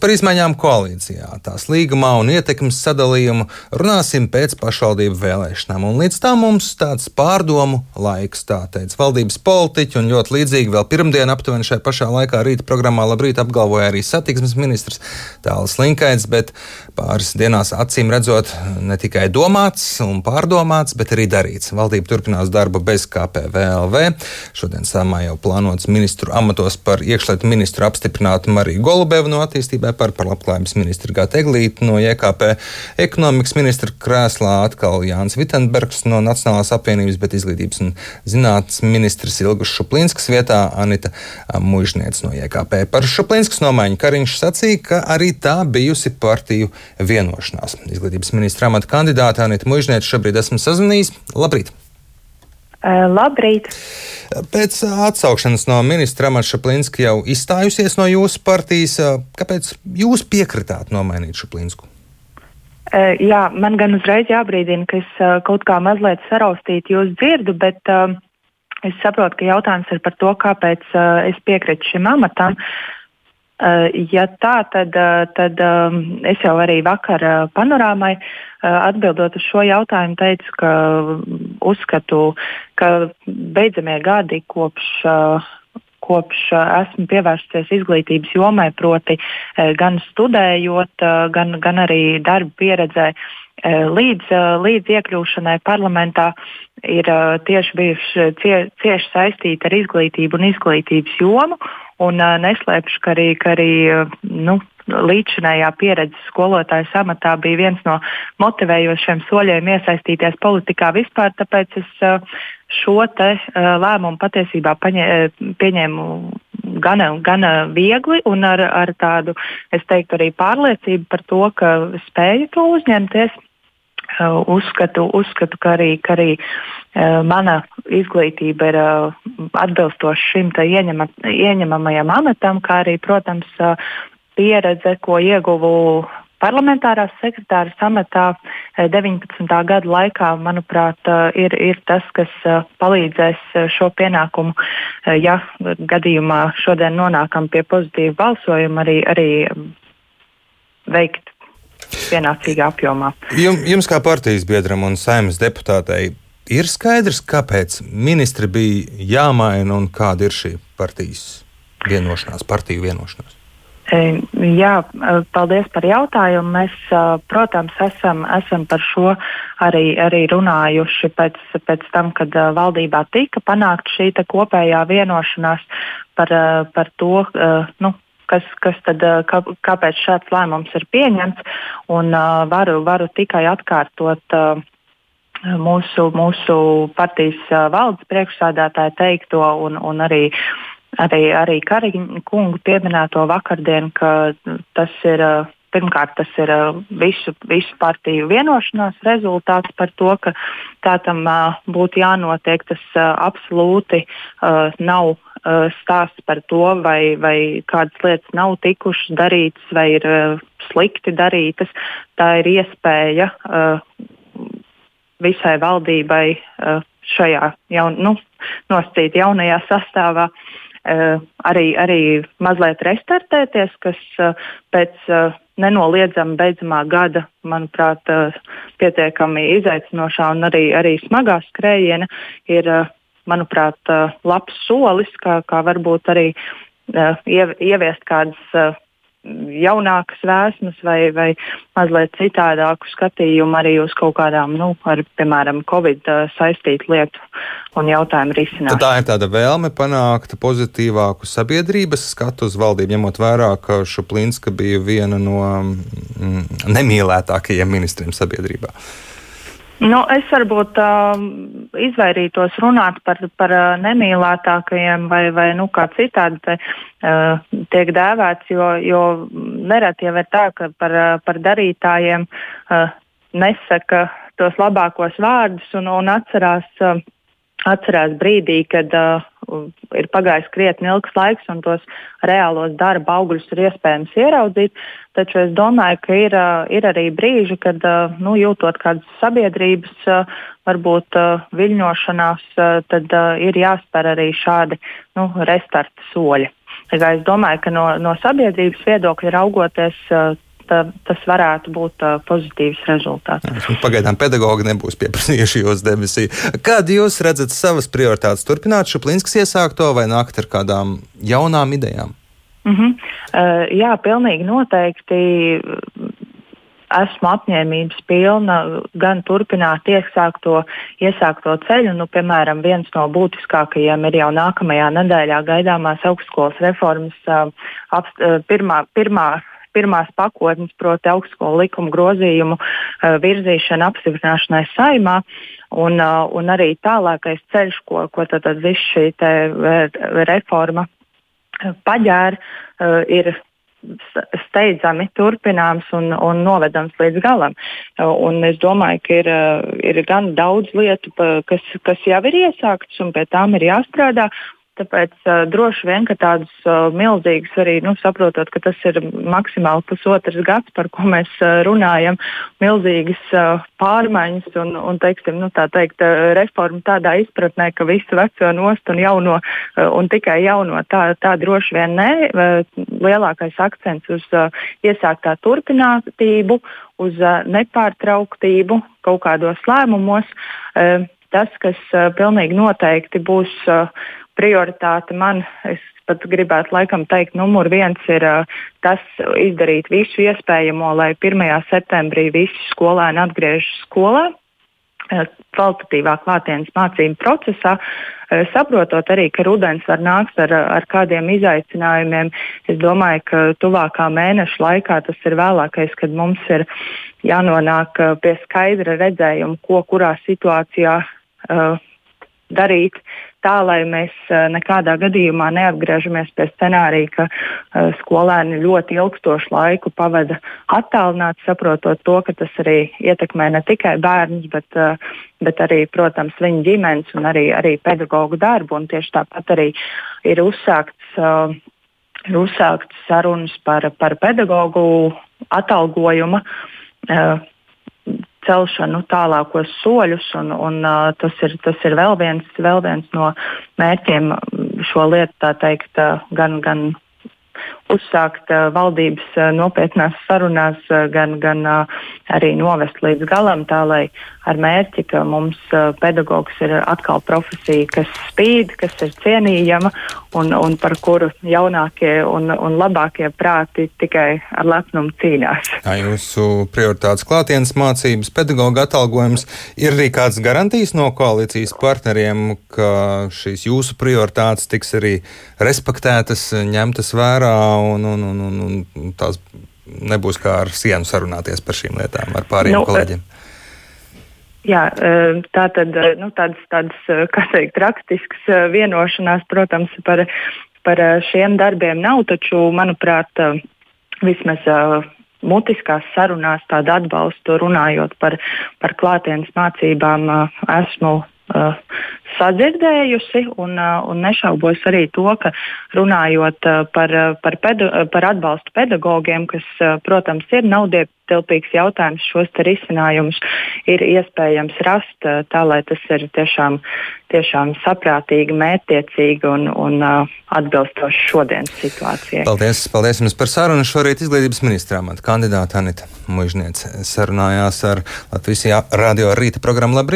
Par izmaiņām koalīcijā, tās līgumā un ietekmes sadalījumu runāsim pēc pašvaldību vēlēšanām. Un līdz tam mums tāds pārdomu laiks, tā teica valdības politiķi, un ļoti līdzīgi vēl pirmdien aptuveni šai pašā laikā rīta programmā labrīt apgalvoja arī satiksmes ministrs Tāls Linkaits, bet pāris dienās acīm redzot ne tikai domāts un pārdomāts, bet arī darīts. Valdība turpinās darbu bez KPVLV. Šodien samā jau plānots ministru amatos par iekšlietu ministru apstiprinātu Mariju Golubevu no attīstības atbildībai par, labklājības ministru Gāta Eglīti no JKP, ekonomikas ministra krēslā atkal Jānis Vitenbergs no Nacionālās apvienības, bet izglītības un zinātnes ministrs Ilgus Šuplinskas vietā Anita Mužniec no JKP. Par Šuplinskas nomaiņu Kariņš sacīja, ka arī tā bijusi partiju vienošanās. Izglītības ministra amata kandidāte Anita Mužniec šobrīd esmu sazvanījis. Labrīt! Labrīt! Pēc atsaukšanas no ministra Amata Šaplinska jau izstājusies no jūsu partijas. Kāpēc jūs piekritāt nomainīt Šaplinsku? Jā, man gan uzreiz jābrīdina, ka es kaut kā mazliet saraustīt jūs dzirdu, bet es saprotu, ka jautājums ir par to, kāpēc es piekrītu šim amatam. Uh, ja tā, tad, uh, tad um, es jau arī vakar uh, panorāmai atbildot uz šo jautājumu teicu, ka uzskatu, ka beidzamie gadi kopš kopš esmu pievērsies izglītības jomai, proti gan studējot, gan, gan arī darba pieredzē. Līdz, līdz iekļūšanai parlamentā ir tieši bijuši cie, cieši saistīti ar izglītību un izglītības jomu. Un, neslēpšu, ka arī, ka arī nu, līdzinājā pieredze skolotāja amatā bija viens no motivējošiem soļiem iesaistīties politikā vispār, tāpēc es šo te lēmumu patiesībā paņē, pieņēmu gana, gana viegli un ar, ar tādu, es teiktu, arī pārliecību par to, ka spēju to uzņemties. Uzskatu, uzskatu, ka arī, ka arī mana izglītība ir atbilstoša šim ieņema, ieņemamajam amatam, kā arī, protams, pieredze, ko ieguvu parlamentārās sekretāras amatā 19. Eh, gada laikā, manuprāt, eh, ir, ir tas, kas eh, palīdzēs šo pienākumu, ja gadījumā šodien nonākam pie pozitīva balsojuma, arī, arī veikt pienācīgā apjomā. Jums, jums kā partijas biedram un saimnes deputātei ir skaidrs, kāpēc ministri bija jāmaina un kāda ir šī partijas vienošanās, partiju vienošanās? Jā, paldies par jautājumu. Mēs, protams, esam, esam par šo arī, arī runājuši pēc, pēc tam, kad valdībā tika panākta šī kopējā vienošanās par, par to, nu, kas, kas tad, kā, kāpēc šāds lēmums ir pieņemts. Un, varu, varu tikai atkārtot mūsu, mūsu partijas valdes priekšsādātāja teikto un, un arī arī, arī Kariņa kungu pieminēto vakardien, ka tas ir. Pirmkārt, tas ir visu, visu partiju vienošanās rezultāts par to, ka tā tam uh, būtu jānotiek. Tas uh, absolūti uh, nav uh, stāsts par to, vai, vai kādas lietas nav tikušas darītas vai ir uh, slikti darītas. Tā ir iespēja uh, visai valdībai uh, šajā jaun, nu, nosacīt jaunajā sastāvā uh, arī, arī mazliet restartēties, kas eh, pēc eh, nenoliedzami beidzamā gada, manuprāt, pietiekami izaicinošā un arī, arī smagā skrējiena ir, manuprāt, labs solis, kā, kā varbūt arī ieviest kādas jaunākas vēsmas vai, vai mazliet citādāku skatījumu arī uz kaut kādām, nu, ar, piemēram, Covid saistītu lietu un jautājumu risināšanu. Tā ir tāda vēlme panākt pozitīvāku sabiedrības skatu uz valdību, ņemot vērā, ka Šuplinska bija viena no mm, nemīlētākajiem ministriem sabiedrībā. Nu, es varbūt uh, izvairītos runāt par, par uh, nemīlētākajiem vai, vai nu, kā citādi te, uh, tiek dēvēts, jo, jo nereti jau ir tā, ka par, uh, par darītājiem uh, nesaka tos labākos vārdus un, un atcerās. Uh, atcerās brīdī, kad uh, ir pagājis krietni ilgs laiks un tos reālos darba augļus ir iespējams ieraudzīt. Taču es domāju, ka ir, ir arī brīži, kad nu, jūtot kādas sabiedrības varbūt viļņošanās, tad ir jāspēr arī šādi nu, restarta soļi. Es domāju, ka no, no sabiedrības viedokļa raugoties, tā, tas varētu būt uh, pozitīvs rezultāts. Nu, pagaidām pedagogi nebūs pieprasījuši jūs demisiju. Kādu jūs redzat savas prioritātes? Turpināt Šuplinskas iesākto vai nākt ar kādām jaunām idejām? Mm -hmm. uh, jā, pilnīgi noteikti esmu apņēmības pilna gan turpināt iesākto, iesākto ceļu. Nu, piemēram, viens no būtiskākajiem ir jau nākamajā nedēļā gaidāmās augstskolas reformas uh, apst, uh, pirmā, pirmā pirmās pakotnes, proti augstskolu likuma grozījumu uh, virzīšana apstiprināšanai saimā. Un, uh, un arī tālākais ceļš, ko, ko tad, tad viss šī reforma paģēra, ir steidzami turpināms un, un novedams līdz galam. Un es domāju, ka ir, ir gan daudz lietu, kas, kas jau ir iesāktas un pie tām ir jāstrādā. Tāpēc uh, droši vien, ka tādas uh, milzīgas arī, nu, saprotot, ka tas ir maksimāli pusotrs gads, par ko mēs uh, runājam, milzīgas uh, pārmaiņas un, un teiksim, nu, tā teikt, uh, reforma tādā izpratnē, ka visu veco nost un jauno uh, un tikai jauno, tā, tā droši vien nē. Uh, lielākais akcents uz uh, iesāktā turpinātību, uz uh, nepārtrauktību kaut kādos lēmumos. Uh, tas, kas uh, pilnīgi noteikti būs uh, prioritāte man, es pat gribētu laikam teikt, numur viens ir uh, tas izdarīt visu iespējamo, lai 1. septembrī visi skolēni atgriežas skolā. Uh, kvalitatīvā klātienes mācību procesā, uh, saprotot arī, ka rudens var nākt ar, ar kādiem izaicinājumiem. Es domāju, ka tuvākā mēneša laikā tas ir vēlākais, kad mums ir jānonāk pie skaidra redzējuma, ko kurā situācijā uh, darīt tā, lai mēs uh, nekādā gadījumā neatgriežamies pie scenārija, ka uh, skolēni ļoti ilgstošu laiku pavada attālināti, saprotot to, ka tas arī ietekmē ne tikai bērnus, bet, uh, bet arī, protams, viņu ģimenes un arī, arī pedagoģu darbu. Un tieši tāpat arī ir uzsākts. Uh, ir uzsāktas sarunas par, par pedagoģu atalgojumu. Uh, celšanu tālākos soļus, un, un uh, tas, ir, tas ir vēl viens, vēl viens no mērķiem šo lietu, tā teikt, uh, gan, gan uzsākt valdības nopietnās sarunās, gan, gan arī novest līdz galam, tā lai ar mērķi, ka mums pedagogs ir atkal profesija, kas spīd, kas ir cienījama un, un par kuru jaunākie un, un labākie prāti tikai ar lepnumu cīnās. Tā jūsu prioritātes klātienes mācības, pedagoga atalgojums ir arī kāds garantijas no koalīcijas partneriem, ka šīs jūsu prioritātes tiks arī respektētas, ņemtas vērā un, un, un, un, un tās nebūs kā ar sienu sarunāties par šīm lietām ar pārējiem nu, kolēģiem. Jā, e, tā tad e, nu, tādas, tādas, e, kā teikt, rakstiskas vienošanās, protams, par, par šiem darbiem nav, taču, manuprāt, vismaz mutiskās sarunās tādu atbalstu runājot par, par klātienes mācībām esmu sadzirdējusi un, uh, un nešaubos arī to, ka runājot uh, par, par, pedu, par atbalstu pedagogiem, kas, protams, ir naudietilpīgs jautājums, šos risinājumus ir iespējams rast tā, lai tas ir tiešām, tiešām saprātīgi, mērķtiecīgi un, un atbilstoši šodienas situācijai. Paldies, paldies jums par sarunu. Šorīt izglītības ministrā kandidāta Anita Mužniece sarunājās ar Latvijas radio rīta programmu Labrīt.